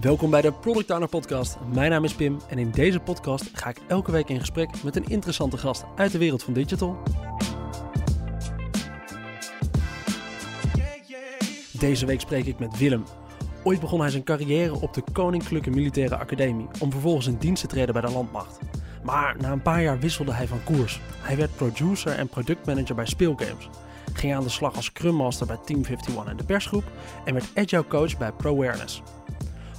Welkom bij de Product Owner Podcast. Mijn naam is Pim en in deze podcast ga ik elke week in gesprek met een interessante gast uit de wereld van digital. Deze week spreek ik met Willem. Ooit begon hij zijn carrière op de Koninklijke Militaire Academie om vervolgens in dienst te treden bij de landmacht. Maar na een paar jaar wisselde hij van koers. Hij werd producer en productmanager bij speelgames. Ging aan de slag als Scrum Master bij Team 51 en de persgroep en werd Agile Coach bij ProAwareness.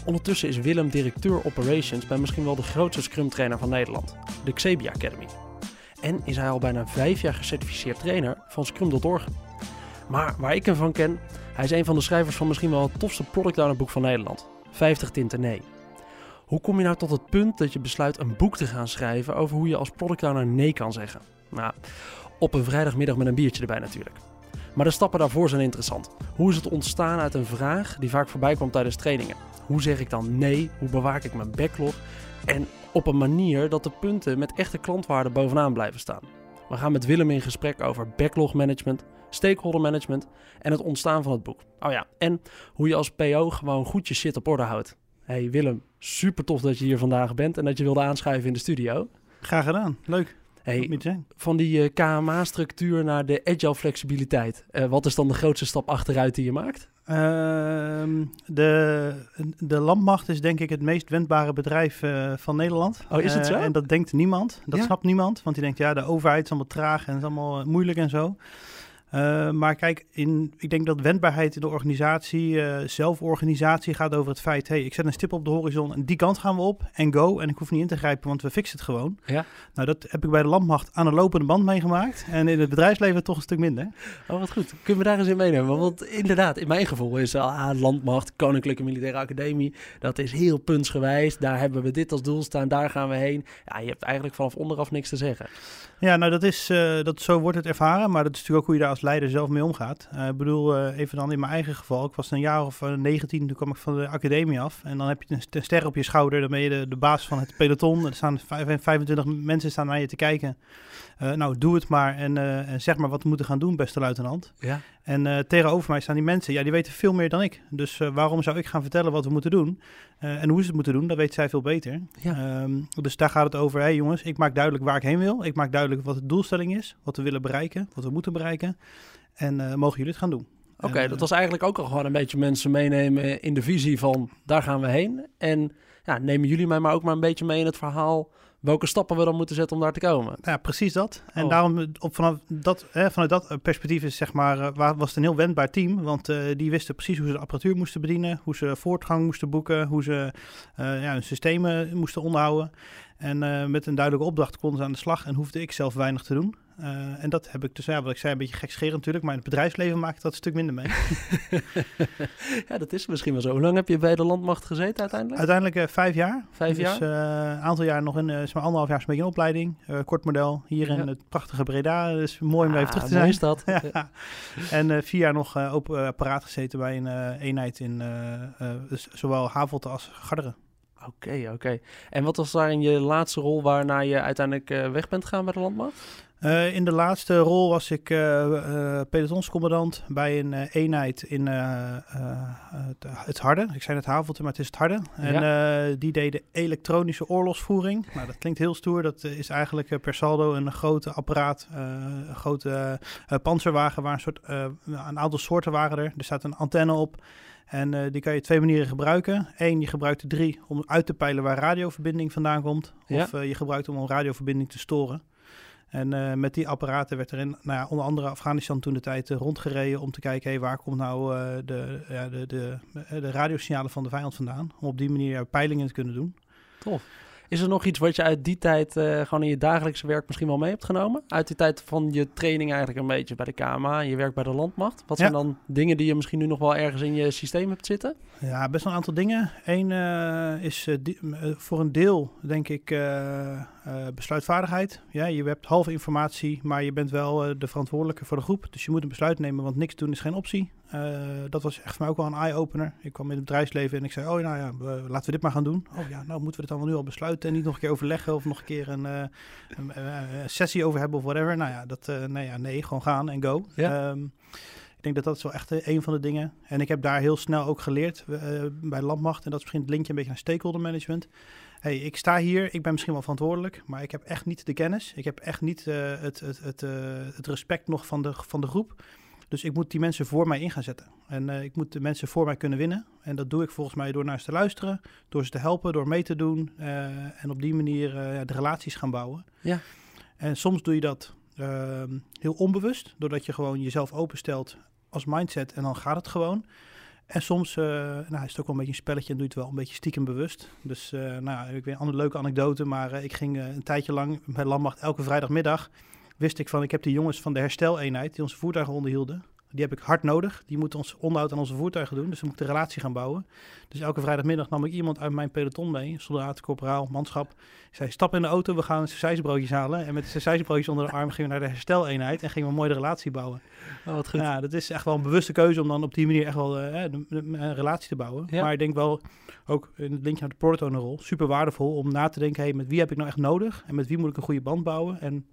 Ondertussen is Willem directeur operations bij misschien wel de grootste Scrum trainer van Nederland, de Xebia Academy. En is hij al bijna vijf jaar gecertificeerd trainer van Scrum.org. Maar waar ik hem van ken, hij is een van de schrijvers van misschien wel het tofste product boek van Nederland, 50 tinten nee. Hoe kom je nou tot het punt dat je besluit een boek te gaan schrijven over hoe je als product owner nee kan zeggen? Nou, op een vrijdagmiddag met een biertje erbij natuurlijk. Maar de stappen daarvoor zijn interessant. Hoe is het ontstaan uit een vraag die vaak voorbij kwam tijdens trainingen? Hoe zeg ik dan nee? Hoe bewaak ik mijn backlog? En op een manier dat de punten met echte klantwaarde bovenaan blijven staan. We gaan met Willem in gesprek over backlog management, stakeholder management en het ontstaan van het boek. Oh ja, en hoe je als PO gewoon goed je shit op orde houdt. Hey Willem, super tof dat je hier vandaag bent en dat je wilde aanschuiven in de studio. Graag gedaan, leuk. Hey, van die uh, KMA-structuur naar de agile flexibiliteit. Uh, wat is dan de grootste stap achteruit die je maakt? Uh, de, de landmacht is denk ik het meest wendbare bedrijf uh, van Nederland. Oh, is het zo? en dat denkt niemand. Dat ja? snapt niemand. Want die denkt, ja, de overheid is allemaal traag en is allemaal moeilijk en zo. Uh, maar kijk, in, ik denk dat wendbaarheid in de organisatie, uh, zelforganisatie gaat over het feit... hey, ik zet een stip op de horizon en die kant gaan we op en go. En ik hoef niet in te grijpen, want we fixen het gewoon. Ja. Nou, dat heb ik bij de landmacht aan een lopende band meegemaakt. En in het bedrijfsleven toch een stuk minder. Oh, wat goed. Kunnen we daar eens in meenemen? Want inderdaad, in mijn gevoel is ah, landmacht, Koninklijke Militaire Academie... dat is heel puntsgewijs. Daar hebben we dit als doel staan, daar gaan we heen. Ja, je hebt eigenlijk vanaf onderaf niks te zeggen. Ja, nou dat is, uh, dat, zo wordt het ervaren, maar dat is natuurlijk ook hoe je daar als leider zelf mee omgaat. Uh, ik bedoel, uh, even dan in mijn eigen geval, ik was een jaar of 19, toen kwam ik van de academie af. En dan heb je een ster op je schouder, dan ben je de, de baas van het peloton. Er staan 25 mensen staan naar je te kijken. nou, doe het maar en, en, zeg maar wat we moeten gaan doen, beste luitenant. Ja. En tegenover mij staan die mensen, ja, die weten veel meer dan ik. Dus waarom zou ik gaan vertellen wat we moeten doen? en hoe ze het moeten doen, dat weet zij veel beter. Ja. Um, dus daar gaat het over, hé hey jongens, ik maak duidelijk waar ik heen wil. Ik maak duidelijk wat de doelstelling is, wat we willen bereiken, wat we moeten bereiken. En mogen jullie het gaan doen. Oké, okay, dat was eigenlijk ook al gewoon een beetje mensen meenemen in de visie van daar gaan we heen. En ja, nemen jullie mij maar ook maar een beetje mee in het verhaal welke stappen we dan moeten zetten om daar te komen. Ja, precies dat. En oh. daarom op vanaf dat, hè, vanuit dat perspectief is zeg maar, uh, was het een heel wendbaar team. Want uh, die wisten precies hoe ze de apparatuur moesten bedienen, hoe ze voortgang moesten boeken, hoe ze uh, ja, hun systemen moesten onderhouden. En met een duidelijke opdracht konden ze aan de slag en hoefde ik zelf weinig te doen. Uh, en dat heb ik dus, ja, wat ik zei, een beetje gekscherend natuurlijk, maar in het bedrijfsleven maakt dat een stuk minder mee. ja, dat is misschien wel zo. Hoe lang heb je bij de landmacht gezeten uiteindelijk? Uiteindelijk uh, vijf jaar. Vijf jaar? Dus een uh, aantal jaar nog in, uh, maar anderhalf jaar een beetje in opleiding. kort model, hier in ja. het prachtige Breda. Dus mooi om ah, even terug te zijn. is dat. ja. En vier jaar nog open apparaat gezeten bij een eenheid in dus zowel Havelte als Garderen. Oké, okay, oké. Okay. En wat was daar in je laatste rol waarna je uiteindelijk weg bent gegaan bij de landmacht? Uh, in de laatste rol was ik uh, uh, pelotonscommandant bij een eenheid in het, het, Harde. Ik zei het Havelte, maar het is het Harde. En ja. die deden elektronische oorlogsvoering. Nou, dat klinkt heel stoer. Dat is eigenlijk per saldo een grote apparaat, een grote panzerwagen waar een, soort, een aantal soorten waren er. Er staat een antenne op. En die kan je twee manieren gebruiken. Eén, je gebruikt de drie om uit te peilen waar radioverbinding vandaan komt. Of ja. je gebruikt om radioverbinding te storen. En uh, met die apparaten werd er in, nou ja, onder andere Afghanistan toen de tijd uh, rondgereden om te kijken, hey, waar komt nou uh, de, ja, de, de, de radiosignalen van de vijand vandaan? Om op die manier peilingen te kunnen doen. Tof. Is er nog iets wat je uit die tijd uh, gewoon in je dagelijkse werk misschien wel mee hebt genomen? Uit die tijd van je training eigenlijk een beetje bij de KMA je werkt bij de landmacht. Wat zijn dan dingen die je misschien nu nog wel ergens in je systeem hebt zitten? Ja, best wel een aantal dingen. Eén uh, is die, voor een deel, denk ik, besluitvaardigheid. Ja, je hebt halve informatie, maar je bent wel de verantwoordelijke voor de groep. Dus je moet een besluit nemen, want niks doen is geen optie. Uh, dat was echt voor mij ook wel een eye-opener. Ik kwam in het bedrijfsleven en ik zei, oh nou ja, laten we dit maar gaan doen. Oh ja, nou moeten we het dan nu al besluiten en niet nog een keer overleggen of nog een keer een, uh, een sessie over hebben of whatever. Nou ja, dat, nee, ja, nee, gewoon gaan en go. Ja. Um, ik denk dat dat is wel echt een van de dingen. En ik heb daar heel snel ook geleerd bij Landmacht. En dat is misschien het linkje een beetje naar stakeholder management hey, ik sta hier, ik ben misschien wel verantwoordelijk, maar ik heb echt niet de kennis. Ik heb echt niet uh, het, het, het, uh, het respect nog van de, van de groep. Dus ik moet die mensen voor mij in gaan zetten. En uh, ik moet de mensen voor mij kunnen winnen. En dat doe ik volgens mij door naar ze te luisteren, door ze te helpen, door mee te doen. en op die manier de relaties gaan bouwen. Ja. En soms doe je dat ehm, heel onbewust, doordat je gewoon jezelf openstelt als mindset en dan gaat het gewoon. En soms uh, nou, is het ook wel een beetje een spelletje en doe je het wel een beetje stiekem bewust. Dus uh, nou, ik weet een andere leuke anekdote, maar uh, ik ging een tijdje lang bij Landmacht elke vrijdagmiddag. Wist ik van, ik heb die jongens van de hersteleenheid die onze voertuigen onderhielden. Die heb ik hard nodig. Die moeten ons onderhoud aan onze voertuigen doen. Dus we moeten een relatie gaan bouwen. Dus elke vrijdagmiddag nam ik iemand uit mijn peloton mee. Soldaat, corporaal, manschap. Ik zei, stap in de auto, we gaan sausijsbroodjes halen. En met de sausijsbroodjes onder de arm gingen we naar de hersteleenheid. En gingen we een mooie relatie bouwen. Oh, wat goed. Ja, dat is echt wel een bewuste keuze om dan op die manier echt wel uh, een relatie te bouwen. Maar ik denk wel, ook in het linkje naar de product owner rol, super waardevol om na te denken, hey, met wie heb ik nou echt nodig? En met wie moet ik een goede band bouwen? En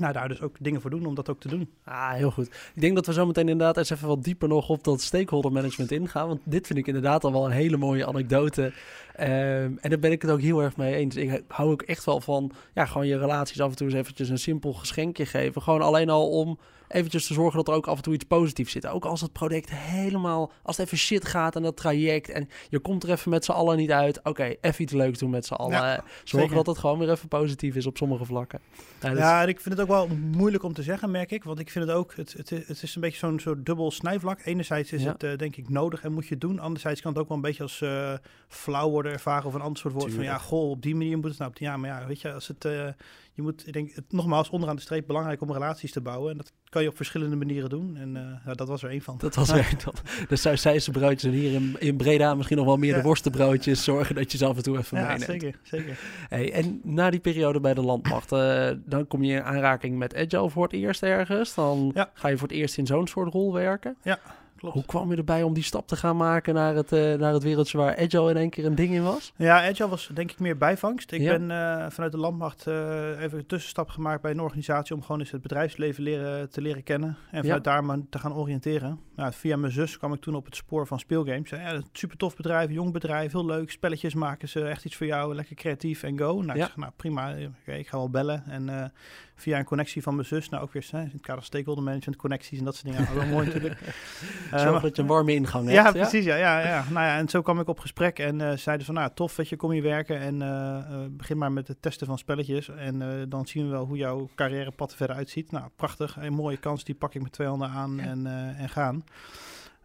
nou, daar dus ook dingen voor doen om dat ook te doen. Ah, heel goed. Ik denk dat we zo meteen inderdaad eens even wat dieper nog op dat stakeholder management ingaan. Want dit vind ik inderdaad al wel een hele mooie anekdote. Um, en daar ben ik het ook heel erg mee eens. Ik hou ook echt wel van, ja, gewoon je relaties af en toe eens eventjes een simpel geschenkje geven. Gewoon alleen al om eventjes te zorgen dat er ook af en toe iets positiefs zit. Ook als het project helemaal, als het even shit gaat aan dat traject en je komt er even met z'n allen niet uit. Oké, even iets leuks doen met z'n allen. Ja, zorgen dat het gewoon weer even positief is op sommige vlakken. Ja, dus... ja, en ik vind het ook wel moeilijk om te zeggen, merk ik. Want ik vind het ook, het, het, het is een beetje zo'n zo dubbel snijvlak. Enerzijds is het uh, denk ik nodig en moet je het doen. Anderzijds kan het ook wel een beetje als uh, flauw worden ervaren of een ander soort woord. Van ja, goh, op die manier moet het nou. Ja, maar ja, weet je, als het... Uh, je moet, ik denk, het, nogmaals, onderaan de streep belangrijk om relaties te bouwen. En dat kan je op verschillende manieren doen. En uh, dat was er één van. Dat was er één van. De Sausijse broodjes en hier in, in Breda misschien nog wel meer de worstenbroodjes. Zorgen dat je ze af en toe even ja, meeneemt. zeker, zeker. Hey, en na die periode bij de landmacht, uh, dan kom je in aanraking met Agile voor het eerst ergens. Dan ga je voor het eerst in zo'n soort rol werken. Ja. Hoe kwam je erbij om die stap te gaan maken naar het, uh, naar het wereldje waar Agile in één keer een ding in was? Ja, Agile was denk ik meer bijvangst. Ik ben uh, vanuit de landmacht uh, even een tussenstap gemaakt bij een organisatie om gewoon eens het bedrijfsleven leren, te leren kennen. En vanuit daar te gaan oriënteren. Nou, via mijn zus kwam ik toen op het spoor van speelgames. Ja, super tof bedrijf, jong bedrijf, heel leuk. Spelletjes maken ze, echt iets voor jou, lekker creatief en go. Nou, ik zeg, nou prima, okay, ik ga wel bellen. En via een connectie van mijn zus, nou ook weer in het kader stakeholder management, connecties en dat soort dingen. wel mooi natuurlijk. Zorg uh, dat je een warme ingang hebt. Ja, precies. Ja, ja, ja. Nou ja, en zo kwam ik op gesprek en uh, zeiden van, nou tof dat je kom je werken en uh, begin maar met het testen van spelletjes en dan zien we wel hoe jouw carrièrepad verder uitziet. Nou, prachtig. Een mooie kans, die pak ik met twee handen aan en, en gaan.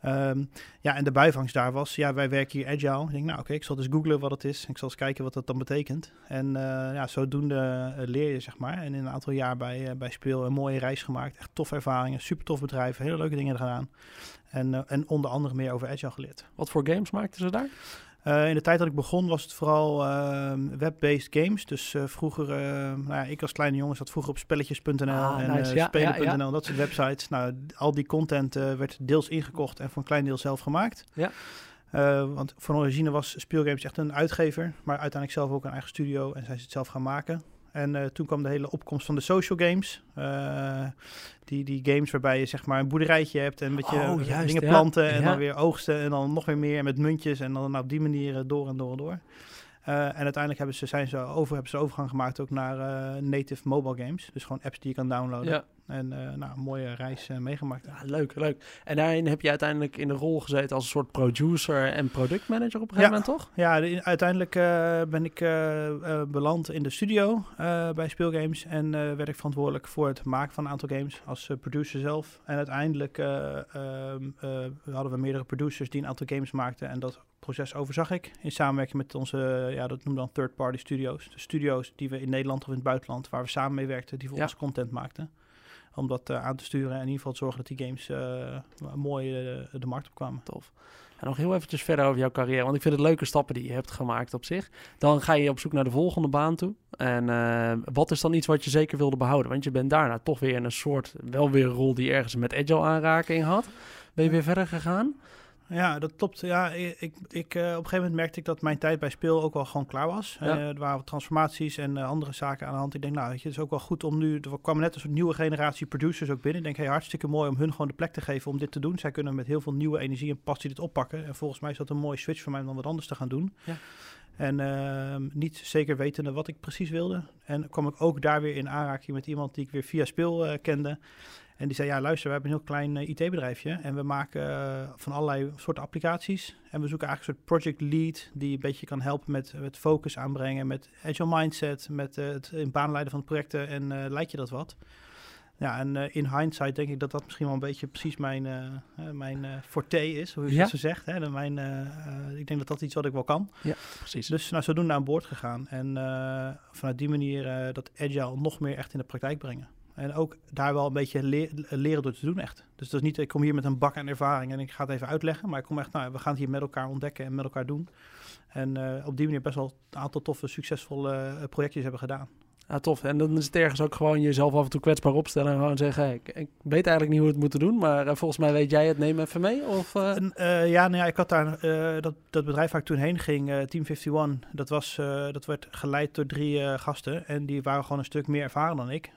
Um, ja, en de bijvangst daar was, ja, wij werken hier agile. Ik denk, nou oké, ik zal dus googlen wat het is. Ik zal eens kijken wat dat dan betekent. En uh, ja, zodoende uh, leer je, zeg maar. En in een aantal jaar bij, uh, bij Speel een mooie reis gemaakt. Echt toffe ervaringen, super tof bedrijf, hele leuke dingen gedaan. En, en onder andere meer over agile geleerd. Wat voor games maakten ze daar? Uh, in de tijd dat ik begon was het vooral uh, web-based games. Dus uh, vroeger, nou ja, ik als kleine jongen zat vroeger op spelletjes.nl ah, en nice. ja, spelen.nl, ja, dat soort websites. Nou, al die content werd deels ingekocht en voor een klein deel zelf gemaakt. Ja. want van origine was Speelgames echt een uitgever, maar uiteindelijk zelf ook een eigen studio en zijn ze het zelf gaan maken. En uh, toen kwam de hele opkomst van de social games. Uh, die, die games waarbij je zeg maar een boerderijtje hebt en een beetje oh, juist, dingen planten en dan weer oogsten en dan nog weer meer met muntjes en dan op die manier door en door en door. Uh, en uiteindelijk hebben ze, zijn ze over, hebben ze overgang gemaakt ook naar native mobile games. Dus gewoon apps die je kan downloaden. Ja. En uh, nou, een mooie reis meegemaakt. Ja, leuk, leuk. En daarin heb je uiteindelijk in de rol gezeten als een soort producer en productmanager op een gegeven moment, toch? Ja, uiteindelijk ben ik beland in de studio bij Speelgames. En werd ik verantwoordelijk voor het maken van een aantal games als producer zelf. En uiteindelijk ehm, hadden we meerdere producers die een aantal games maakten. En dat proces overzag ik in samenwerking met onze, ja, dat noemen dan third-party studios. De studio's die we in Nederland of in het buitenland, waar we samen mee werkten, die voor ons content maakten. Om dat uh, aan te sturen en in ieder geval te zorgen dat die games uh, mooi uh, de markt op kwamen. Tof. En nog heel eventjes verder over jouw carrière, want ik vind het leuke stappen die je hebt gemaakt op zich. Dan ga je op zoek naar de volgende baan toe. En wat is dan iets wat je zeker wilde behouden? Want je bent daarna toch weer in een soort, wel weer een rol die ergens met agile aanraking had. Ben je weer verder gegaan? Ja, dat klopt. Ja, ik, ik, ik, op een gegeven moment merkte ik dat mijn tijd bij Speel ook wel gewoon klaar was. er waren transformaties en andere zaken aan de hand. Ik denk, nou, weet je, het is ook wel goed om nu... Er kwam net een soort nieuwe generatie producers ook binnen. Ik denk, hey, hartstikke mooi om hun gewoon de plek te geven om dit te doen. Zij kunnen met heel veel nieuwe energie en passie dit oppakken. En volgens mij is dat een mooie switch voor mij om dan wat anders te gaan doen. Ja. En uh, niet zeker wetende wat ik precies wilde. En kwam ik ook daar weer in aanraking met iemand die ik weer via speel kende. En die zei, ja luister, we hebben een heel klein uh, IT-bedrijfje en we maken uh, van allerlei soorten applicaties. En we zoeken eigenlijk een soort project lead die een beetje kan helpen met, met focus aanbrengen, met agile mindset, met het in baan leiden van projecten en leid je dat wat? Ja, en in hindsight denk ik dat dat misschien wel een beetje precies mijn, mijn forte is, hoe je ja. zo zegt. Hè? Mijn, ik denk dat dat iets wat ik wel kan. Ja, precies. Dus nou, zodoende aan boord gegaan. En vanuit die manier dat agile nog meer echt in de praktijk brengen. En ook daar wel een beetje leren door te doen echt. Dus dat is niet, ik kom hier met een bak aan ervaring en ik ga het even uitleggen. Maar ik kom echt, nou, we gaan het hier met elkaar ontdekken en met elkaar doen. En op die manier best wel een aantal toffe, succesvolle projectjes hebben gedaan. Ja, tof. En dan is het ergens ook gewoon jezelf af en toe kwetsbaar opstellen en gewoon zeggen, ik, ik, weet eigenlijk niet hoe we het moeten doen, maar uh, volgens mij weet jij het, neem even mee? Of, uh... uh, ja, nou ja, ik had daar, dat, dat bedrijf waar ik toen heen ging, Team 51, dat, was, dat werd geleid door drie gasten en die waren gewoon een stuk meer ervaren dan ik.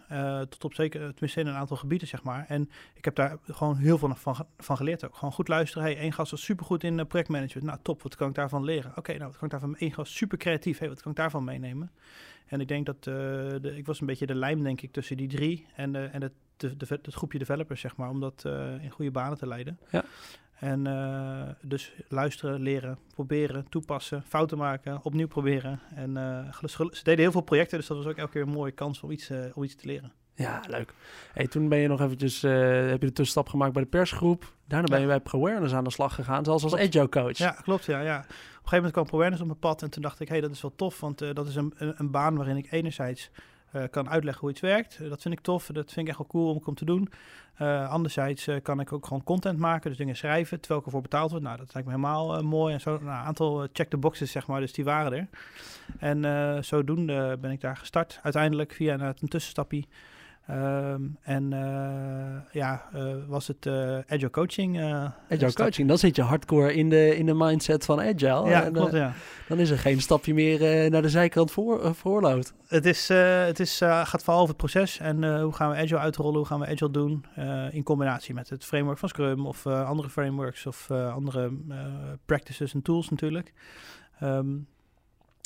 tot op zeker, tenminste in een aantal gebieden, zeg maar. En ik heb daar gewoon heel veel van, van geleerd ook. Gewoon goed luisteren. Hey, één gast was supergoed in projectmanagement. Nou, top, wat kan ik daarvan leren? Oké, nou, wat kan ik daarvan... Één gast super creatief. Hey, wat kan ik daarvan meenemen? En ik denk dat uh, de, ik was een beetje de lijm, denk ik, tussen die drie en, de, en het, de, de, het groepje developers, zeg maar, om dat uh, in goede banen te leiden. Ja. En uh, dus luisteren, leren, proberen, toepassen, fouten maken, opnieuw proberen. En ze deden heel veel projecten, dus dat was ook elke keer een mooie kans om iets, om iets te leren. Ja, leuk. Hey, toen ben je nog eventjes, heb je de tussenstap gemaakt bij de persgroep. Daarna ben je bij ProAwareness aan de slag gegaan, zelfs als agile coach. Ja, klopt. Ja, ja een gegeven moment kwam ProAwareness op mijn pad en toen dacht ik, hé, hey, dat is wel tof, want uh, dat is een, een, een, baan waarin ik enerzijds uh, kan uitleggen hoe iets werkt. Dat vind ik tof, dat vind ik echt wel cool om, om te doen. anderzijds kan ik ook gewoon content maken, dus dingen schrijven, terwijl ik ervoor betaald word. Nou, dat lijkt me helemaal mooi en zo. Nou, een aantal check the boxes, zeg maar, dus die waren er. En zodoende ben ik daar gestart, uiteindelijk via een, een tussenstapje. Um, en uh, ja, uh, was het uh, agile coaching. agile coaching, dan zit je hardcore in de, in de mindset van agile. Ja, en, klopt, ja. Dan is er geen stapje meer naar de zijkant voor, voorloopt. Het, is, het is, gaat vooral over het proces en hoe gaan we agile uitrollen, hoe gaan we agile doen in combinatie met het framework van Scrum of andere frameworks of andere practices en tools natuurlijk. Um,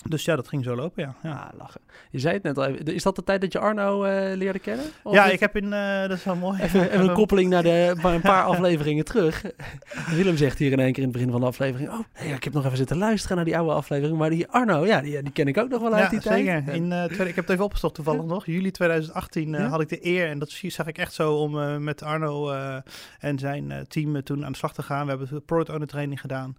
dus ja, dat ging zo lopen, ja. ja. Ah, lachen. Je zei het net al even. Is dat de tijd dat je Arno uh, leerde kennen? Of ja, ik heb in... Uh, dat is wel mooi. Even, een koppeling naar de, een paar afleveringen terug. Willem zegt hier in één keer in het begin van de aflevering... Oh, hey, ik heb nog even zitten luisteren naar die oude aflevering. Maar die Arno, ja, die, die ken ik ook nog wel uit ja, die zeker. tijd. In, uh, ik heb het even opgestopt toevallig nog. Juli 2018 had ik de eer. En dat zag ik echt zo om met Arno en zijn team toen aan de slag te gaan. We hebben de product owner training gedaan.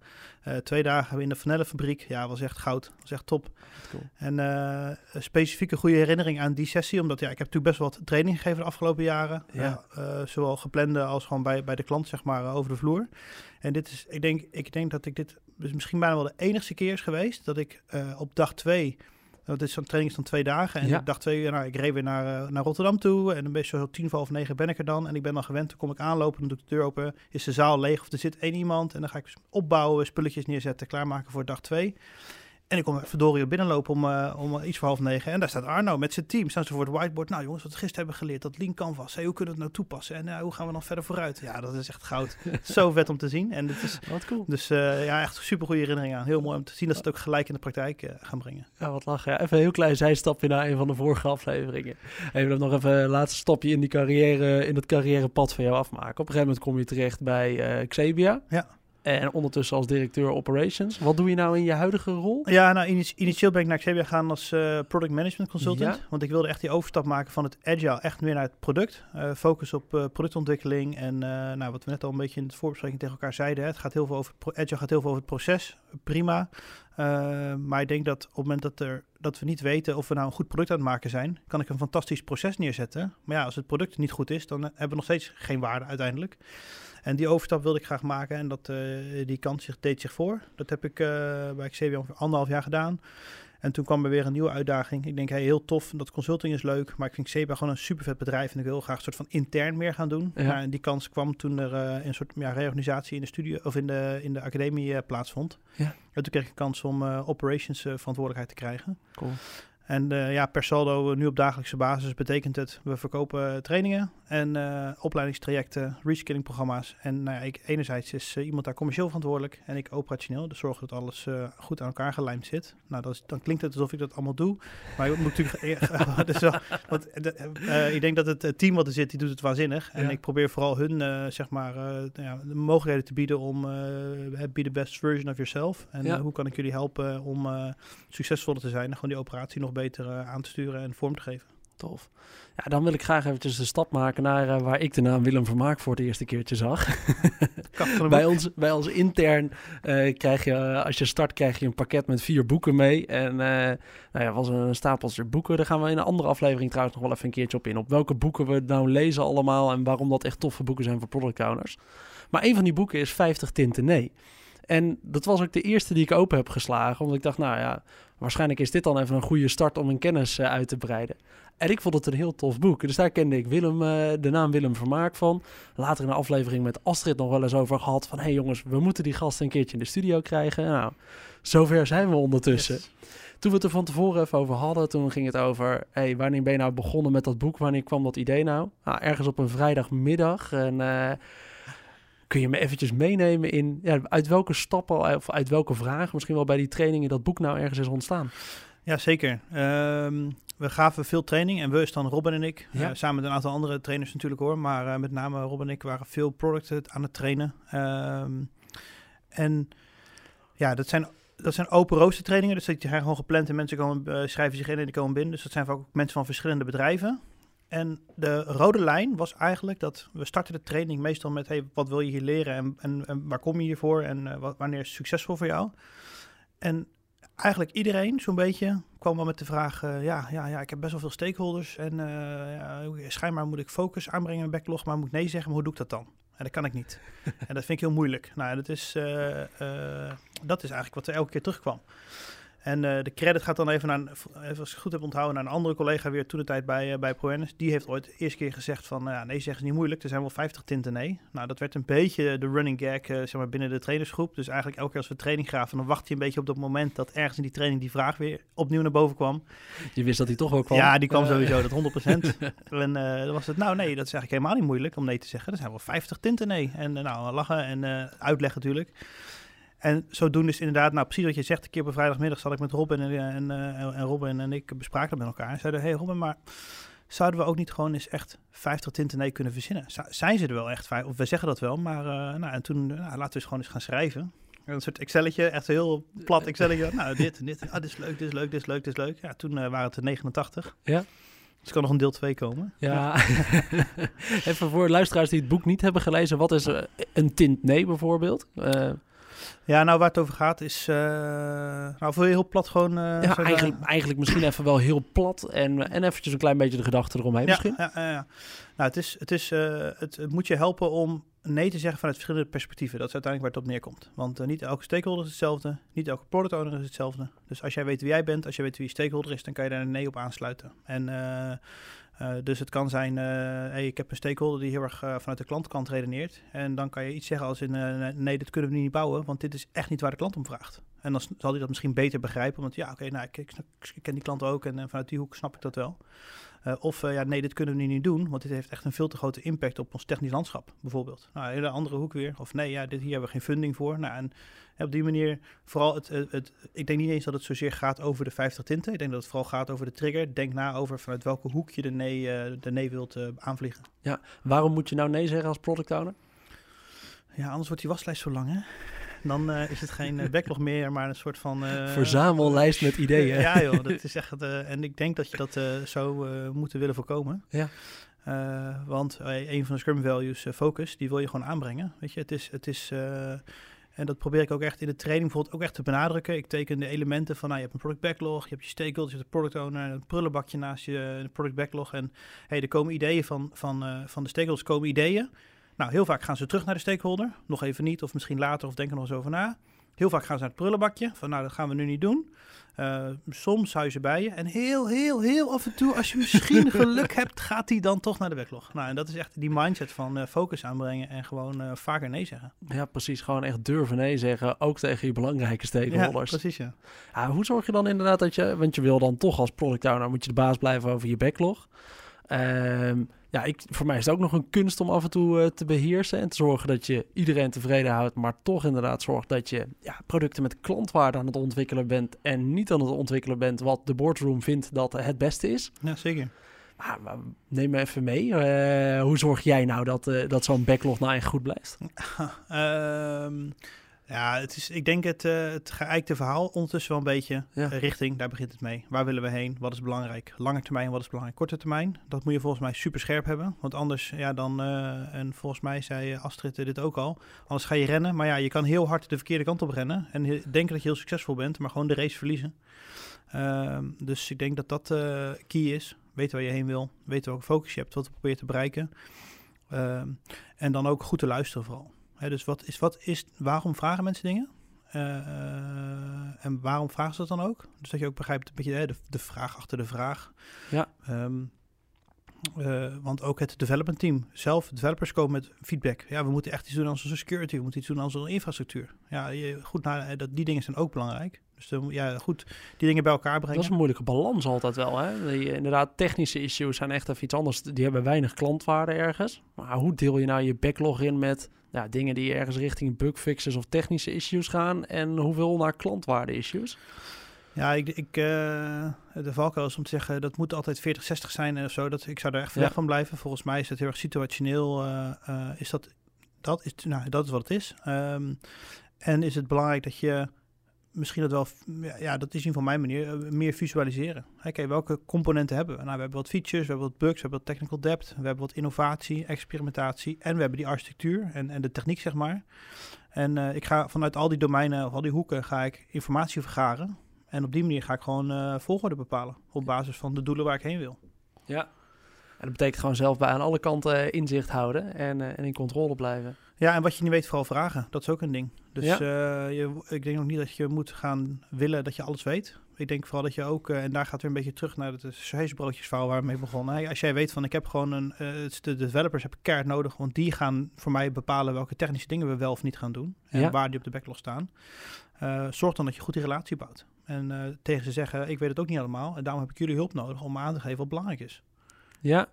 Twee dagen in de Vanellenfabriek. Ja, was echt goud. was echt top. Cool. En uh, een specifieke goede herinnering aan die sessie, omdat ja, ik heb natuurlijk best wel wat training gegeven de afgelopen jaren. Ja. Uh, zowel geplande als gewoon bij, bij de klant, zeg maar, over de vloer. En dit is, ik denk, ik denk dat ik dit dus misschien bijna wel de enigste keer is geweest dat ik op dag twee dat is zo'n training van twee dagen. En ja. ik dacht twee nou, ik reed weer naar, naar Rotterdam toe. En een beetje zo tien voor half negen ben ik er dan. En ik ben dan gewend, dan kom ik aanlopen, dan doe ik de deur open. Is de zaal leeg of er zit één iemand. En dan ga ik opbouwen, spulletjes neerzetten, klaarmaken voor dag twee. En ik kom verdorie binnenlopen om, uh, om iets voor half negen. En daar staat Arno met zijn team. Staan ze voor het whiteboard. Nou jongens, wat we gisteren hebben geleerd. Dat Lean Canvas. Hey, hoe kunnen we het nou toepassen? En uh, hoe gaan we dan verder vooruit? Ja, dat is echt goud. Zo vet om te zien. En dit is wat cool. Dus uh, ja, echt super goede herinnering aan. Heel mooi om te zien dat ze het ook gelijk in de praktijk gaan brengen. Ja, wat lachen. Ja, even een heel klein zijstapje naar een van de vorige afleveringen. Even nog even een laatste stapje in die carrière, in het carrièrepad van jou afmaken. Op een gegeven moment kom je terecht bij Xebia. Ja. En ondertussen als directeur operations. Wat doe je nou in je huidige rol? Ja, nou initieel ben ik naar Xebia gegaan als uh, product management consultant. Ja. Want ik wilde echt die overstap maken van het agile echt meer naar het product. Uh, focus op uh, productontwikkeling. En nou, wat we net al een beetje in de voorbespreking tegen elkaar zeiden. het gaat heel veel over, agile gaat heel veel over het proces. Prima. maar ik denk dat op het moment dat, er, dat we niet weten of we nou een goed product aan het maken zijn, kan ik een fantastisch proces neerzetten. Maar ja, als het product niet goed is, dan hebben we nog steeds geen waarde uiteindelijk. En die overstap wilde ik graag maken en dat, uh, die kans zich, deed zich voor. Dat heb ik uh, bij Xavier ongeveer anderhalf jaar gedaan. En toen kwam er weer een nieuwe uitdaging. Ik denk, hey, heel tof, dat consulting is leuk, maar ik vind Seba gewoon een super vet bedrijf en ik wil graag een soort van intern meer gaan doen. Ja. Nou, en die kans kwam toen er eh, een soort ja, reorganisatie in de studio of in de, in de academie eh, plaatsvond. Ja. En toen kreeg ik een kans om eh, operations eh, verantwoordelijkheid te krijgen. Cool. En eh, ja, per saldo, eh, nu op dagelijkse basis, betekent het, we verkopen eh, trainingen en opleidingstrajecten, reskilling programma's. En nou ja, ik, enerzijds is iemand daar commercieel verantwoordelijk en ik operationeel. Dus zorgen dat alles goed aan elkaar gelijmd zit. Nou, dat is, dan klinkt het alsof ik dat allemaal doe. Maar ik moet natuurlijk... wel, want, eh, ik denk dat het team wat er zit, die doet het waanzinnig. En Ja. ik probeer vooral hun, zeg maar, nou ja, de mogelijkheden te bieden om... be the best version of yourself. En hoe kan ik jullie helpen om succesvoller te zijn en gewoon die operatie nog beter eh, aan te sturen en vorm te geven. Tof. Ja, dan wil ik graag eventjes de stap maken naar eh, waar ik de naam Willem Vermaak voor het eerste keertje zag. Bij, ons, bij ons intern eh, krijg je, als je start, krijg je een pakket met vier boeken mee. En eh nou ja, was een stapeltje boeken. Daar gaan we in een andere aflevering trouwens nog wel even een keertje op in. Op welke boeken we nou lezen allemaal en waarom dat echt toffe boeken zijn voor product owners. Maar een van die boeken is 50 tinten nee. En dat was ook de eerste die ik open heb geslagen. Omdat ik dacht, nou ja, waarschijnlijk is dit dan even een goede start om mijn kennis eh, uit te breiden. En ik vond het een heel tof boek. Dus daar kende ik Willem, eh, de naam Willem Vermaak van. Later in een aflevering met Astrid nog wel eens over gehad. Van, hé hey jongens, we moeten die gasten een keertje in de studio krijgen. Nou, zover zijn we ondertussen. Yes. Toen we het er van tevoren even over hadden, toen ging het over... Hey, wanneer ben je nou begonnen met dat boek? Wanneer kwam dat idee nou? nou ergens op een vrijdagmiddag. En eh, kun je me eventjes meenemen in... Ja, uit welke stappen of uit welke vragen... misschien wel bij die training in dat boek nou ergens is ontstaan? Ja, zeker. Ehm, we gaven veel training en we is dan Robin en ik. Ja. eh, samen met een aantal andere trainers natuurlijk hoor. Maar eh, met name Robin en ik waren veel producten aan het trainen. Ehm, en ja, dat zijn, dat zijn open rooster trainingen. Dus die zijn gewoon gepland en mensen komen, eh, schrijven zich in en die komen binnen. Dus dat zijn vaak ook mensen van verschillende bedrijven. En de rode lijn was eigenlijk dat we starten de training meestal met... Hey, wat wil je hier leren en, en, en waar kom je hiervoor en eh, wat, wanneer is het succesvol voor jou? En eigenlijk iedereen zo'n beetje kwam wel met de vraag... eh, ja, ja, ja, ik heb best wel veel stakeholders en eh, ja, schijnbaar moet ik focus aanbrengen in mijn backlog... maar moet ik nee zeggen, maar hoe doe ik dat dan? En dat kan ik niet. en dat vind ik heel moeilijk. Nou, dat is, dat is eigenlijk wat er elke keer terugkwam. En eh, de credit gaat dan even naar, een- even als ik het goed heb onthouden, naar een andere collega weer toen de tijd bij, uh, bij ProEnnis. Die heeft ooit de eerste keer gezegd van, ja, nee zeggen is niet moeilijk, er zijn wel 50 tinten nee. Nou, dat werd een beetje de running gag eh, zeg maar binnen de trainersgroep. Dus eigenlijk elke keer als we training gaven, dan wacht je een beetje op dat moment dat ergens in die training die vraag weer opnieuw naar boven kwam. Je wist dat hij toch wel kwam. Ja, die kwam sowieso, dat 100%. en dan was het, nou nee, dat is eigenlijk helemaal niet moeilijk om nee te zeggen. Er zijn wel 50 tinten nee. En nou, lachen en uitleggen natuurlijk. En zodoende is inderdaad, nou precies wat je zegt, een keer op vrijdagmiddag zat ik met Robin en, en, eh, en Robin en ik bespraken dat met elkaar. En zeiden, hey Robin, maar zouden we ook niet gewoon eens echt 50 tinten nee kunnen verzinnen? Zijn ze er wel echt, vijf- of we zeggen dat wel, maar eh, nou, en toen, nou, laten we eens gewoon eens gaan schrijven. Een soort Excelletje, echt een heel plat Excelletje. Nou, dit en dit. Ah, dit is leuk, dit is leuk, dit is leuk, dit is leuk. Ja, toen eh, waren het er 89. Ja. Dus kan nog een deel 2 komen. Ja, even voor luisteraars die het boek niet hebben gelezen. Wat is eh, een tint nee bijvoorbeeld? Eh, Ja, nou waar het over gaat is, uh, nou voor je heel plat gewoon... Uh, ja, eigenlijk, eigenlijk misschien even wel heel plat en, en eventjes een klein beetje de gedachte eromheen ja, misschien. Ja, ja, ja. Nou, het, is, het, is, uh, het, het, moet je helpen om nee te zeggen vanuit verschillende perspectieven. Dat is uiteindelijk waar het op neerkomt. Want uh, niet elke stakeholder is hetzelfde, niet elke product owner is hetzelfde. Dus als jij weet wie jij bent, als jij weet wie je stakeholder is, dan kan je daar een nee op aansluiten. En... Uh, uh, dus het kan zijn, hey, ik heb een stakeholder die heel erg uh, vanuit de klantkant redeneert. En dan kan je iets zeggen als in, nee, dit kunnen we niet bouwen, want dit is echt niet waar de klant om vraagt. En dan zal hij dat misschien beter begrijpen, want ja, oké, okay, nou, ik, ik, ik, ken die klant ook en vanuit die hoek snap ik dat wel. Uh, of uh, ja, nee, dit kunnen we nu niet doen, want dit heeft echt een veel te grote impact op ons technisch landschap, bijvoorbeeld. Nou, een hele andere hoek weer. Of nee, ja, dit, hier hebben we geen funding voor. Nou, en op die manier, vooral het, het, het, ik denk niet eens dat het zozeer gaat over de 50 tinten. Ik denk dat het vooral gaat over de trigger. Denk na over vanuit welke hoek je de nee, uh, de nee wilt aanvliegen. Ja, waarom moet je nou nee zeggen als product owner? Ja, anders wordt die waslijst zo lang, hè? Dan uh, is het geen uh, backlog meer, maar een soort van... Uh, Verzamellijst met ideeën. ja joh, dat is echt... en ik denk dat je dat zou moeten willen voorkomen. Ja. want een van de Scrum Values, focus, die wil je gewoon aanbrengen. Weet je, het is... Het is en dat probeer ik ook echt in de training bijvoorbeeld ook echt te benadrukken. Ik teken de elementen van, nou, je hebt een product backlog, je hebt je stakeholders, je hebt een product owner, een prullenbakje naast je product backlog. En hey, er komen ideeën van, van, uh, van de stakeholders, komen ideeën. Nou, heel vaak gaan ze terug naar de stakeholder. Nog even niet, of misschien later, of denken nog eens over na. heel vaak gaan ze naar het prullenbakje. Van nou, dat gaan we nu niet doen. Uh, soms huizen bij je. En heel, heel, heel af en toe, als je misschien geluk hebt, gaat hij dan toch naar de backlog. Nou, en dat is echt die mindset van uh, focus aanbrengen en gewoon uh, vaker nee zeggen. Ja, precies. Gewoon echt durven nee zeggen, ook tegen je belangrijke stakeholders. Ja, precies, ja. ja. Hoe zorg je dan inderdaad dat je, want je wil dan toch als product owner, moet je de baas blijven over je backlog. Um, ja, ik, voor mij is het ook nog een kunst om af en toe uh, te beheersen en te zorgen dat je iedereen tevreden houdt, maar toch inderdaad zorgt dat je ja, producten met klantwaarde aan het ontwikkelen bent en niet aan het ontwikkelen bent wat de boardroom vindt dat het beste is. Ja, zeker. Maar, maar neem me even mee. Uh, hoe zorg jij nou dat, uh, dat zo'n backlog nou echt goed blijft? ja, het is, ik denk het, uh, het geëikte verhaal ondertussen wel een beetje. Ja. richting, daar begint het mee. Waar willen we heen? Wat is belangrijk? Lange termijn, wat is belangrijk? Korte termijn, dat moet je volgens mij super scherp hebben. Want anders, ja, dan, uh, en volgens mij zei Astrid dit ook al, anders ga je rennen. Maar ja, je kan heel hard de verkeerde kant op rennen en denken dat je heel succesvol bent, maar gewoon de race verliezen. Uh, dus ik denk dat dat key is. Weten waar je heen wil, weten welke focus je hebt, wat je probeert te bereiken. Ehm, en dan ook goed te luisteren vooral dus wat is, wat is, waarom vragen mensen dingen? Uh, en waarom vragen ze dat dan ook? Dus dat je ook begrijpt een beetje de, de vraag achter de vraag. Ja. Um, uh, want ook het development team zelf, developers komen met feedback. Ja, we moeten echt iets doen aan onze security, we moeten iets doen aan onze infrastructuur. Ja, je, goed, nou, dat, die dingen zijn ook belangrijk. Dus de, ja, goed, die dingen bij elkaar brengen. Dat is een moeilijke balans altijd wel. Hè? Die, inderdaad, technische issues zijn echt even iets anders. Die hebben weinig klantwaarde ergens. Maar hoe deel je nou je backlog in met ja, dingen die ergens richting bugfixes of technische issues gaan en hoeveel naar klantwaarde issues? Ja, ik, ik, uh, de valkuil is om te zeggen dat moet altijd 40-60 zijn of zo. Dat, ik zou er echt weg van blijven. Volgens mij is het heel erg situationeel. Uh, uh, is dat, dat, is, nou, dat is wat het is. Um, en is het belangrijk dat je misschien dat wel, ja, dat is in van mijn manier, eh, meer visualiseren. Oké, welke componenten hebben we? Nou, we hebben wat features, we hebben wat bugs, we hebben wat technical depth, we hebben wat innovatie, experimentatie en we hebben die architectuur en, en de techniek, zeg maar. En uh, ik ga vanuit al die domeinen of al die hoeken ga ik informatie vergaren. En op die manier ga ik gewoon uh, volgorde bepalen op basis van de doelen waar ik heen wil. Ja, en dat betekent gewoon zelf bij aan alle kanten inzicht houden en, uh, en in controle blijven. Ja, en wat je niet weet, vooral vragen. Dat is ook een ding. Dus ja. uh, je, ik denk ook niet dat je moet gaan willen dat je alles weet. Ik denk vooral dat je ook, uh, en daar gaat weer een beetje terug naar het huisbroodjesverhaal waar we mee begonnen. Hey, als jij weet van ik heb gewoon een, uh, de developers heb ik keihard nodig, want die gaan voor mij bepalen welke technische dingen we wel of niet gaan doen. En ja. waar die op de backlog staan. zorg dan dat je goed die relatie bouwt. En tegen ze zeggen, ik weet het ook niet allemaal. En daarom heb ik jullie hulp nodig om aan te geven wat belangrijk is. Ja,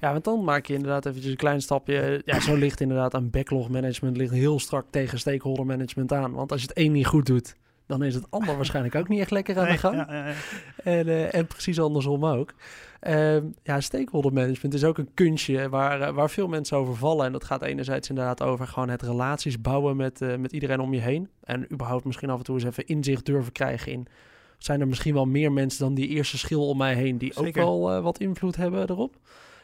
ja, want dan maak je inderdaad eventjes een klein stapje. Ja, zo ligt inderdaad aan backlog management ligt heel strak tegen stakeholder management aan. Want als je het één niet goed doet, dan is het ander waarschijnlijk ook niet echt lekker aan de gang. Ja, ja, ja. En, uh, en precies andersom ook. Uh, ja, stakeholder management is ook een kunstje waar, uh, waar veel mensen over vallen. En dat gaat enerzijds inderdaad over gewoon het relaties bouwen met, met iedereen om je heen. En überhaupt misschien af en toe eens even inzicht durven krijgen in... zijn er misschien wel meer mensen dan die eerste schil om mij heen... die Zeker. ook wel wat invloed hebben erop?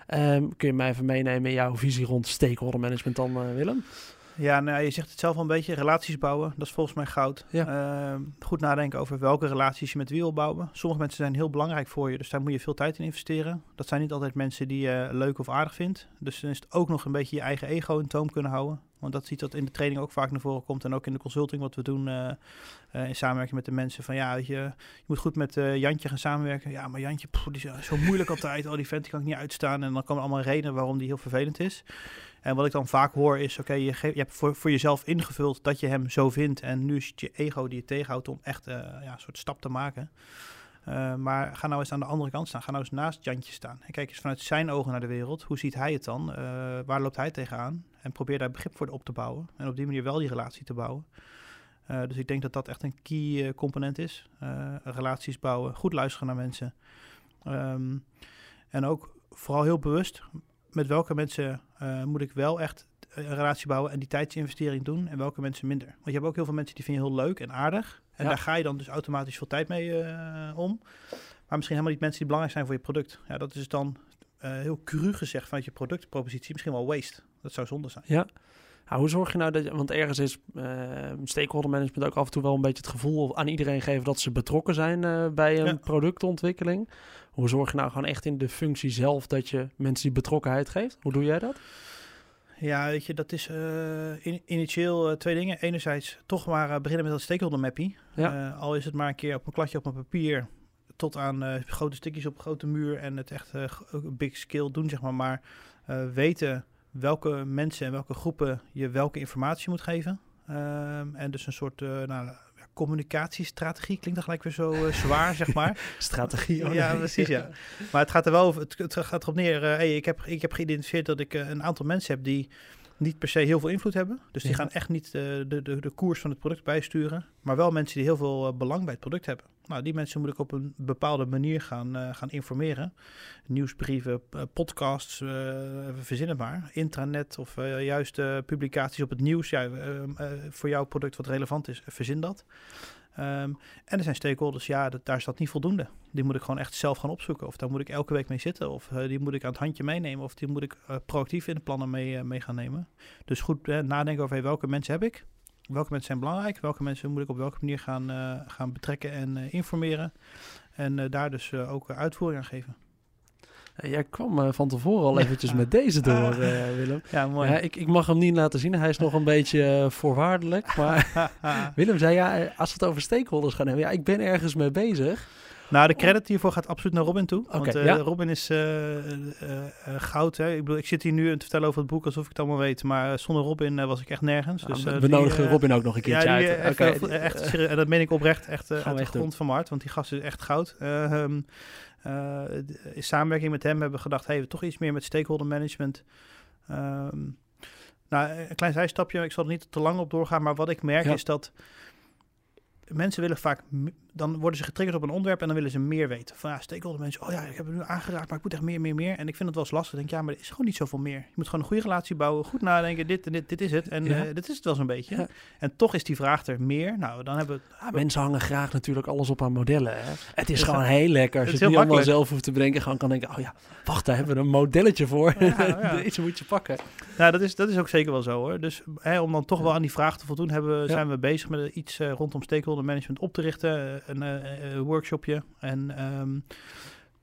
Um, kun je mij even meenemen in jouw visie rond stakeholder management dan, uh, Willem? Ja, nou, je zegt het zelf al een beetje. Relaties bouwen, dat is volgens mij goud. Ja. Uh, goed nadenken over welke relaties je met wie wil bouwen. Sommige mensen zijn heel belangrijk voor je, dus daar moet je veel tijd in investeren. Dat zijn niet altijd mensen die je leuk of aardig vindt. Dus dan is het ook nog een beetje je eigen ego in toom kunnen houden. Want dat ziet dat in de training ook vaak naar voren komt. En ook in de consulting wat we doen uh, uh, in samenwerking met de mensen. Van ja, je, je moet goed met uh, Jantje gaan samenwerken. Ja, maar Jantje, pff, die is zo moeilijk altijd. Oh, die vent die kan ik niet uitstaan. En dan komen allemaal redenen waarom die heel vervelend is. En wat ik dan vaak hoor is, oké, je, je, hebt voor, voor jezelf ingevuld dat je hem zo vindt. En nu is het je ego die je tegenhoudt om echt ja, een soort stap te maken. Uh, maar ga nou eens aan de andere kant staan. Ga nou eens naast Jantje staan. En kijk eens vanuit zijn ogen naar de wereld. Hoe ziet hij het dan? Uh, waar loopt hij tegenaan? En probeer daar begrip voor op te bouwen. En op die manier wel die relatie te bouwen. Dus ik denk dat dat echt een key component is. relaties bouwen, goed luisteren naar mensen. Um, en ook vooral heel bewust met welke mensen moet ik wel echt een relatie bouwen en die tijdsinvestering doen en welke mensen minder. Want je hebt ook heel veel mensen die vind je heel leuk en aardig. En ja. daar ga je dan dus automatisch veel tijd mee uh, om. Maar misschien helemaal niet mensen die belangrijk zijn voor je product. Ja, dat is dan uh, heel cru gezegd vanuit je productpropositie misschien wel waste. Dat zou zonde zijn. Ja. Nou, hoe zorg je nou dat, want ergens is uh, stakeholder management ook af en toe wel een beetje het gevoel aan iedereen geven dat ze betrokken zijn uh, bij een ja. productontwikkeling. Hoe zorg je nou gewoon echt in de functie zelf dat je mensen die betrokkenheid geeft? Hoe doe jij dat? Ja, weet je, dat is uh, in, initieel uh, twee dingen. Enerzijds toch maar uh, beginnen met dat stakeholder mappie. Ja. al is het maar een keer op een kladje op een papier tot aan grote stukjes op een grote muur en het echt big scale doen, zeg maar. Maar weten welke mensen en welke groepen je welke informatie moet geven. Um, en dus een soort nou, communicatiestrategie klinkt dan gelijk weer zo zwaar, zeg maar. Strategie, oh Ja, precies, ja. Maar het gaat er wel over, het, het gaat erop neer, hey, ik, heb, ik heb geïdentificeerd dat ik een aantal mensen heb die niet per se heel veel invloed hebben. Dus die gaan echt niet de, de, de, koers van het product bijsturen. Maar wel mensen die heel veel uh, belang bij het product hebben. Nou, die mensen moet ik op een bepaalde manier gaan, uh, gaan informeren. Nieuwsbrieven, uh, podcasts, verzin het maar. Intranet of juist publicaties op het nieuws. Ja, voor jouw product wat relevant is, verzin dat. Um, en er zijn stakeholders, ja, daar is dat niet voldoende. Die moet ik gewoon echt zelf gaan opzoeken. Of daar moet ik elke week mee zitten. Of uh, die moet ik aan het handje meenemen. Of die moet ik uh, proactief in de plannen mee, uh, mee gaan nemen. Dus goed nadenken over welke mensen heb ik. Welke mensen zijn belangrijk. Welke mensen moet ik op welke manier gaan, gaan betrekken en informeren. En daar dus ook uitvoering aan geven. Jij kwam uh, van tevoren al eventjes met deze door, uh, Willem. Ja, mooi. Ja, ik, ik mag hem niet laten zien. Hij is nog een beetje voorwaardelijk. Maar Willem zei, ja, als we het over stakeholders gaan hebben... Ja, ik ben ergens mee bezig. Nou, de credit hiervoor gaat absoluut naar Robin toe. Okay, want ja. Robin is goud. Hè? Ik, bedoel, ik zit hier nu te vertellen over het boek alsof ik het allemaal weet. Maar zonder Robin was ik echt nergens. Dus, we nodigen Robin ook nog een keertje ja, uit. Okay. echt, en dat meen ik oprecht echt uit de grond van mijn hart. Want die gast is echt goud. Um, uh, in samenwerking met hem hebben we gedacht, hey, we toch iets meer met stakeholder management. Um, nou, een klein zijstapje, ik zal er niet te lang op doorgaan, maar wat ik merk is dat mensen willen vaak, dan worden ze getriggerd op een onderwerp en dan willen ze meer weten. Van ja, stakeholder mensen, oh ja, ik heb het nu aangeraakt, maar ik moet echt meer, meer, meer. En ik vind het wel eens lastig. Ik denk, ja, maar er is gewoon niet zoveel meer. Je moet gewoon een goede relatie bouwen, goed nadenken, dit en dit, dit is het. En ja. uh, dit is het wel zo'n beetje. En toch is die vraag er meer. Nou, dan hebben we... Ja, mensen hangen graag natuurlijk alles op aan modellen. Hè? Het is gewoon heel lekker als je het niet allemaal zelf hoeft te bedenken. Gewoon kan denken, oh ja, wacht, daar hebben we een modelletje voor. Deze moet je pakken. Nou, dat is, dat is ook zeker wel zo hoor. Dus hè, om dan toch wel aan die vraag te voldoen, hebben, zijn we bezig met iets uh, rondom stakeholder management op te richten. Een uh, workshopje. En um,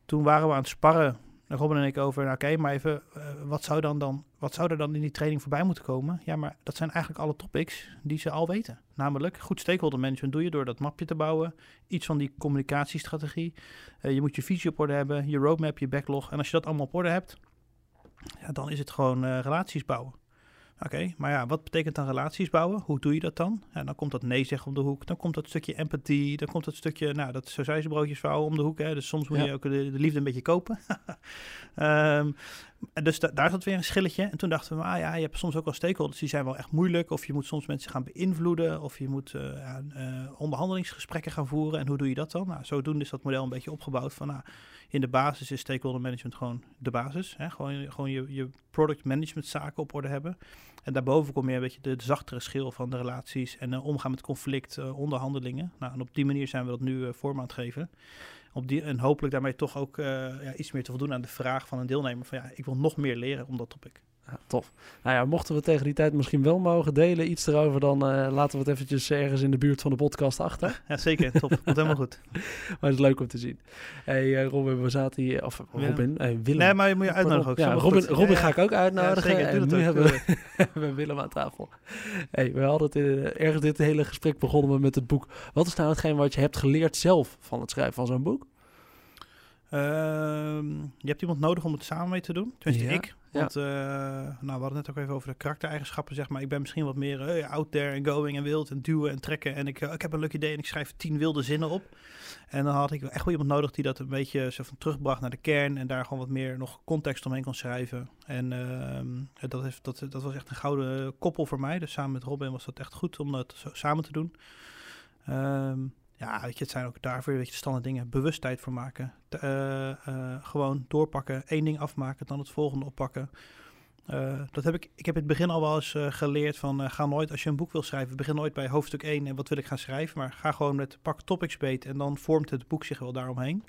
toen waren we aan het sparren, Robin en ik, over, nou, oké, maar even, uh, wat, zou dan dan, wat zou er dan in die training voorbij moeten komen? Ja, maar dat zijn eigenlijk alle topics die ze al weten. Namelijk, goed stakeholder management doe je door dat mapje te bouwen. Iets van die communicatiestrategie. Je moet je visie op orde hebben, je roadmap, je backlog. En als je dat allemaal op orde hebt, ja, dan is het gewoon relaties bouwen. Oké, maar ja, wat betekent dan relaties bouwen? Hoe doe je dat dan? Ja, dan komt dat nee zeggen om de hoek. Dan komt dat stukje empathie. Dan komt dat stukje, nou, dat broodjes vouwen om de hoek. Hè. Dus soms moet je ook de, de, liefde een beetje kopen. um, dus da daar zat weer een schilletje. En toen dachten we, ah ja, je hebt soms ook wel stakeholders die zijn wel echt moeilijk. Of je moet soms mensen gaan beïnvloeden. Of je moet uh, uh, onderhandelingsgesprekken gaan voeren. En hoe doe je dat dan? Nou, zodoende is dat model een beetje opgebouwd van, nou, in de basis is stakeholder management gewoon de basis. Hè? Gewoon, gewoon je, je product management zaken op orde hebben. En daarboven kom je een beetje de, zachtere schil van de relaties en uh, omgaan met conflict, uh, onderhandelingen. Nou, en op die manier zijn we dat nu uh, vorm aan het geven. Op die, en hopelijk daarmee toch ook ja, iets meer te voldoen aan de vraag van een deelnemer van ja, ik wil nog meer leren om dat topic. Ja, tof. Nou ja, mochten we tegen die tijd misschien wel mogen delen iets erover, dan uh, laten we het eventjes ergens in de buurt van de podcast achter. Ja, zeker. Top. Komt helemaal goed. maar het is leuk om te zien. Hey, uh, Robin, we zaten hier, of Robin, ja. hey, Willem. Nee, maar je moet je uitnodigen ook. Ja, Robin, Robin ga ik ook uitnodigen. Ja, zeker, en nu hebben we, Willem aan tafel. Hey, we hadden het in, ergens dit hele gesprek begonnen we met het boek. Wat is nou hetgeen wat je hebt geleerd zelf van het schrijven van zo'n boek? Ehm, je hebt iemand nodig om het samen mee te doen. Tenminste, ja. ik. Want uh, nou, we hadden net ook even over de karaktereigenschappen, zeg maar. Ik ben misschien wat meer uh, out there en going en wild en duwen en trekken. En ik, uh, ik heb een leuk idee en ik schrijf tien wilde zinnen op. En dan had ik echt wel iemand nodig die dat een beetje zo van terugbracht naar de kern. En daar gewoon wat meer nog context omheen kon schrijven. En ehm, dat, heeft, dat, dat was echt een gouden koppel voor mij. Dus samen met Robin was dat echt goed om dat samen te doen. Um, ja, weet je, het zijn ook daarvoor weet je, standaard dingen. Bewustheid voor maken. Uh, uh, gewoon doorpakken. één ding afmaken, dan het volgende oppakken. Uh, dat heb ik, ik heb in het begin al wel eens geleerd van ga nooit, als je een boek wil schrijven, begin nooit bij hoofdstuk 1 en wat wil ik gaan schrijven. Maar ga gewoon met pak topics beet en dan vormt het boek zich wel daaromheen.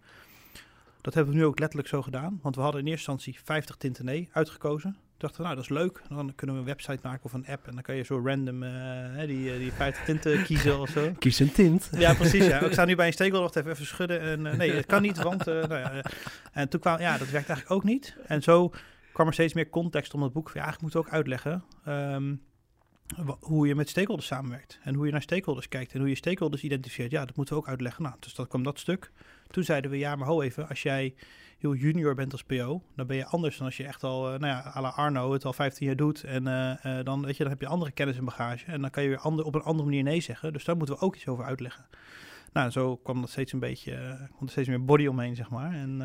Dat hebben we nu ook letterlijk zo gedaan. Want we hadden in eerste instantie 50 tinten nee uitgekozen dachten, nou dat is leuk. Dan kunnen we een website maken of een app. En dan kan je zo random uh, die, die 50 tinten kiezen of zo. Kies een tint. Ja, precies. Ja. Ik sta nu bij een steek wacht even, even schudden. En uh, nee, het kan niet, want... Uh, nou ja, en toen kwam, ja, dat werkt eigenlijk ook niet. En zo kwam er steeds meer context om het boek. Ja, eigenlijk moeten we ook uitleggen ehm, hoe je met stakeholders samenwerkt. En hoe je naar stakeholders kijkt. En hoe je stakeholders identificeert. Ja, dat moeten we ook uitleggen. Nou, dus dat kwam dat stuk. Toen zeiden we, ja, maar ho even. Als jij heel junior bent als PO, dan ben je anders dan als je echt al, eh, nou ja, à la Arno het al 15 jaar doet. En eh, eh, dan, weet je, dan heb je andere kennis en bagage. En dan kan je weer ander, op een andere manier nee zeggen. Dus daar moeten we ook iets over uitleggen. Nou, zo kwam dat steeds een beetje, kwam er steeds meer body omheen, zeg maar. En...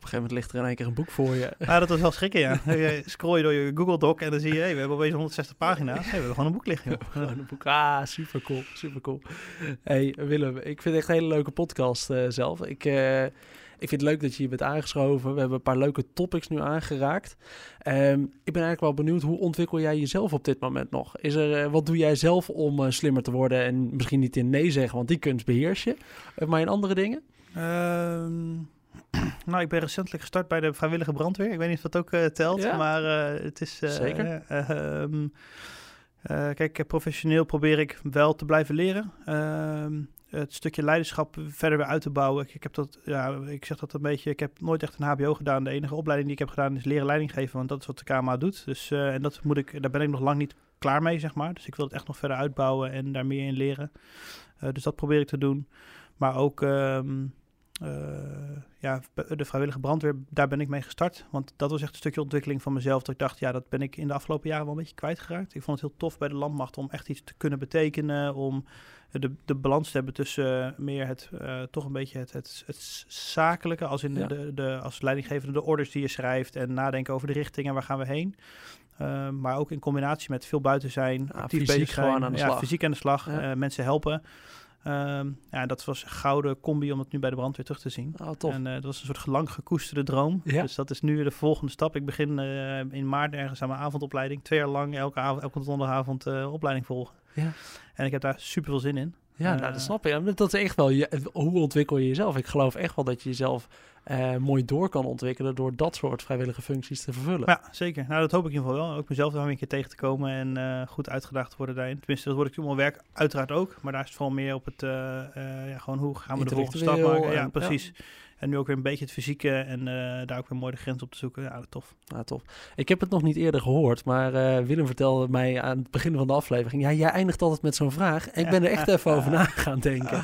Op een gegeven moment ligt er in één keer een boek voor je. ja, dat was wel schrikken, ja. Je Scroll je door je Google Doc en dan zie je, hey, we hebben opeens 160 pagina's. Hey, we hebben gewoon een boek liggen. Gewoon een boek. Ah, super cool, super cool. Hey Willem, ik vind het echt een hele leuke podcast zelf. Ik, ik vind het leuk dat je hier bent aangeschoven. We hebben een paar leuke topics nu aangeraakt. Ehm, ik ben eigenlijk wel benieuwd, hoe ontwikkel jij jezelf op dit moment nog? Is er, eh, wat doe jij zelf om eh, slimmer te worden? En misschien niet in nee zeggen, want die kunst beheers je. Eh, maar in andere dingen? Ehm, nou, ik ben recentelijk gestart bij de vrijwillige brandweer. Ik weet niet of dat ook telt, Ja. maar het is... Zeker. eh, ehm, eh, kijk, eh, professioneel probeer ik wel te blijven leren. Ehm, het stukje leiderschap verder weer uit te bouwen. Ik, heb dat, ja, ik zeg dat een beetje. Ik heb nooit echt een HBO gedaan. De enige opleiding die ik heb gedaan is leren leiding geven, want dat is wat de KMA doet. Dus eh, en dat moet ik, daar ben ik nog lang niet klaar mee, zeg maar. Dus ik wil het echt nog verder uitbouwen en daar meer in leren. Eh, dus dat probeer ik te doen. Maar ook ehm, eh, ja, de vrijwillige brandweer, daar ben ik mee gestart. Want dat was echt een stukje ontwikkeling van mezelf. Dat ik dacht, ja, dat ben ik in de afgelopen jaren wel een beetje kwijtgeraakt. Ik vond het heel tof bij de landmacht om echt iets te kunnen betekenen. Om de, de balans te hebben tussen eh, meer het, eh, toch een beetje het, het, het zakelijke. Als in Ja. de, de, als leidinggevende de orders die je schrijft. En nadenken over de richting en waar gaan we heen. Eh, maar ook in combinatie met veel buiten zijn, Ja, actief bezig zijn. gewoon aan de ja, slag. fysiek aan de slag, Ja. eh, mensen helpen. Ehm, ja, dat was een gouden combi om het nu bij de brandweer terug te zien. Oh, tof. En eh, dat was een soort lang gekoesterde droom. Ja. Dus dat is nu de volgende stap. Ik begin eh, in maart ergens aan mijn avondopleiding. Twee jaar lang elke, avond, elke donderdagavond eh, opleiding volgen. Ja. En ik heb daar super veel zin in. Ja, nou, Eh, dat snap ik. Dat is echt wel, je, hoe ontwikkel je jezelf? Ik geloof echt wel dat je jezelf eh, mooi door kan ontwikkelen door dat soort vrijwillige functies te vervullen. Ja, zeker. Nou, dat hoop ik in ieder geval wel. Ook mezelf daar een keer tegen te komen en eh, goed uitgedaagd te worden daarin. Tenminste, dat word ik op mijn werk uiteraard ook. Maar daar is het vooral meer op het, eh, eh, ja, gewoon hoe gaan we de volgende stap maken. Ja, precies. En nu ook weer een beetje het fysieke en eh, daar ook weer mooi de grens op te zoeken. Ja, tof. Nou, tof. Ik heb het nog niet eerder gehoord, maar eh, Willem vertelde mij aan het begin van de aflevering. Ja, jij eindigt altijd met zo'n vraag. En ik ben er echt even over na gaan denken.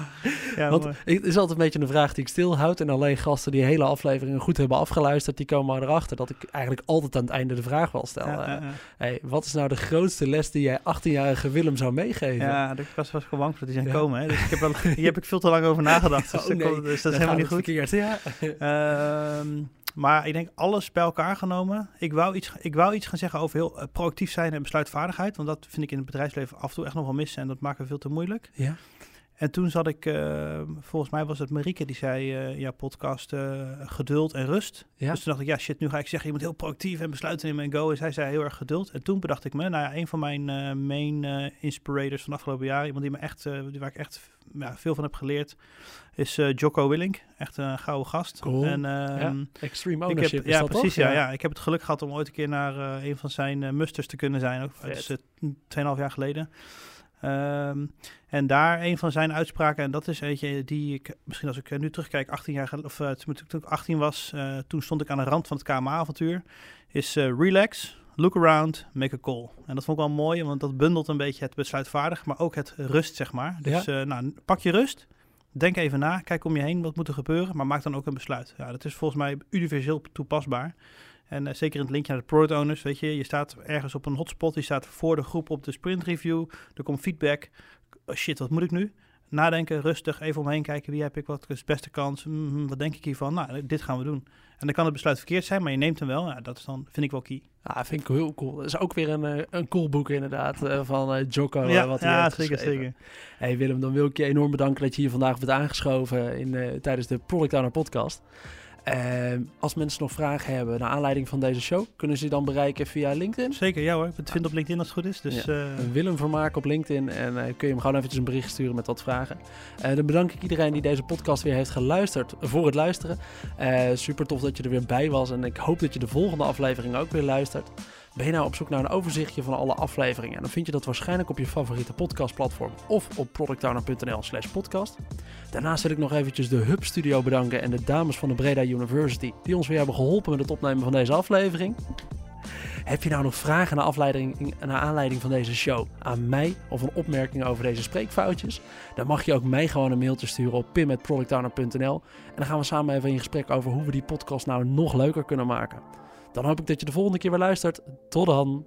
Ja, Want mooi. het is altijd een beetje een vraag die ik stilhoud. En alleen gasten die hele afleveringen goed hebben afgeluisterd, die komen erachter dat ik eigenlijk altijd aan het einde de vraag wel stel. Ja, Eh, ja, ja. hey, wat is nou de grootste les die jij 18-jarige Willem zou meegeven? Ja, ik was, was gewoon bang dat die zijn Ja. komen. Hè. Dus ik heb wel, hier heb ik veel te lang over nagedacht. Dus, Oh, dat, nee. dus dat is helemaal niet goed. verkeerd. Ja. Ehm, maar ik denk alles bij elkaar genomen. Ik wou iets, ik wou iets gaan zeggen over heel eh, proactief zijn en besluitvaardigheid. Want dat vind ik in het bedrijfsleven af en toe echt nog wel missen. En dat maken we veel te moeilijk. ja. En toen zat ik, eh, volgens mij was het Marieke die zei eh, jouw podcast eh, geduld en rust. Ja. Dus toen dacht ik, ja shit, nu ga ik zeggen, je moet heel proactief en besluiten nemen en go. En zij zei heel erg geduld. En toen bedacht ik me, nou ja, een van mijn main inspirators van de afgelopen jaren, iemand die me echt, die waar ik echt ja, veel van heb geleerd, is Jocko Willink. Echt een gouden gast. Cool. En, ehm, Extreme ik ownership heb, ja, precies. Ja, ja. Ik heb het geluk gehad om ooit een keer naar een van zijn musters te kunnen zijn. Ook, dat is uh, 2,5 jaar geleden. Ehm, en daar een van zijn uitspraken, en dat is eentje die ik, misschien als ik eh, nu terugkijk, 18 jaar geleden, of eh, toen toen ik 18 was, eh, toen stond ik aan de rand van het KMA-avontuur, is relax, look around, make a call. En dat vond ik wel mooi, want dat bundelt een beetje het besluitvaardig, maar ook het rust, zeg maar. Dus nou, pak je rust, denk even na, kijk om je heen, wat moet er gebeuren, maar maak dan ook een besluit. Ja, dat is volgens mij universeel toepasbaar. En eh, zeker in het linkje naar de product owners, weet je, je staat ergens op een hotspot, je staat voor de groep op de sprint review, er komt feedback. Oh shit, wat moet ik nu? Nadenken, rustig, even omheen kijken, wie heb ik, wat is de beste kans, Mhm, wat denk ik hiervan? Nou, dit gaan we doen. En dan kan het besluit verkeerd zijn, maar je neemt hem wel. Ja, dat is dan, vind ik wel key. Ja, vind ik heel cool. Dat is ook weer een, eh, een cool boek inderdaad eh, van eh, Jocko. eh, ja, wat hij ja heeft zeker, geschreven. zeker. Hey Willem, dan wil ik je enorm bedanken dat je hier vandaag bent aangeschoven in, eh, tijdens de Product Owner podcast. Ehm, als mensen nog vragen hebben naar aanleiding van deze show, kunnen ze dan bereiken via LinkedIn? Zeker, ja hoor. Ik vinden op LinkedIn als het goed is. Dus Ja. eh, Willem Vermaak op LinkedIn en eh, kun je hem gewoon eventjes een bericht sturen met wat vragen. Eh, dan bedank ik iedereen die deze podcast weer heeft geluisterd voor het luisteren. Super tof dat je er weer bij was en ik hoop dat je de volgende aflevering ook weer luistert. Ben je nou op zoek naar een overzichtje van alle afleveringen? Dan vind je dat waarschijnlijk op je favoriete podcastplatform of op productowner.nl slash podcast. Daarnaast wil ik nog eventjes de Hub Studio bedanken en de dames van de Breda University die ons weer hebben geholpen met het opnemen van deze aflevering. Heb je nou nog vragen naar, naar aanleiding van deze show aan mij of een opmerking over deze spreekfoutjes? Dan mag je ook mij gewoon een mailtje sturen op pim.productowner.nl en dan gaan we samen even in gesprek over hoe we die podcast nou nog leuker kunnen maken. Dan hoop ik dat je de volgende keer weer luistert. Tot dan.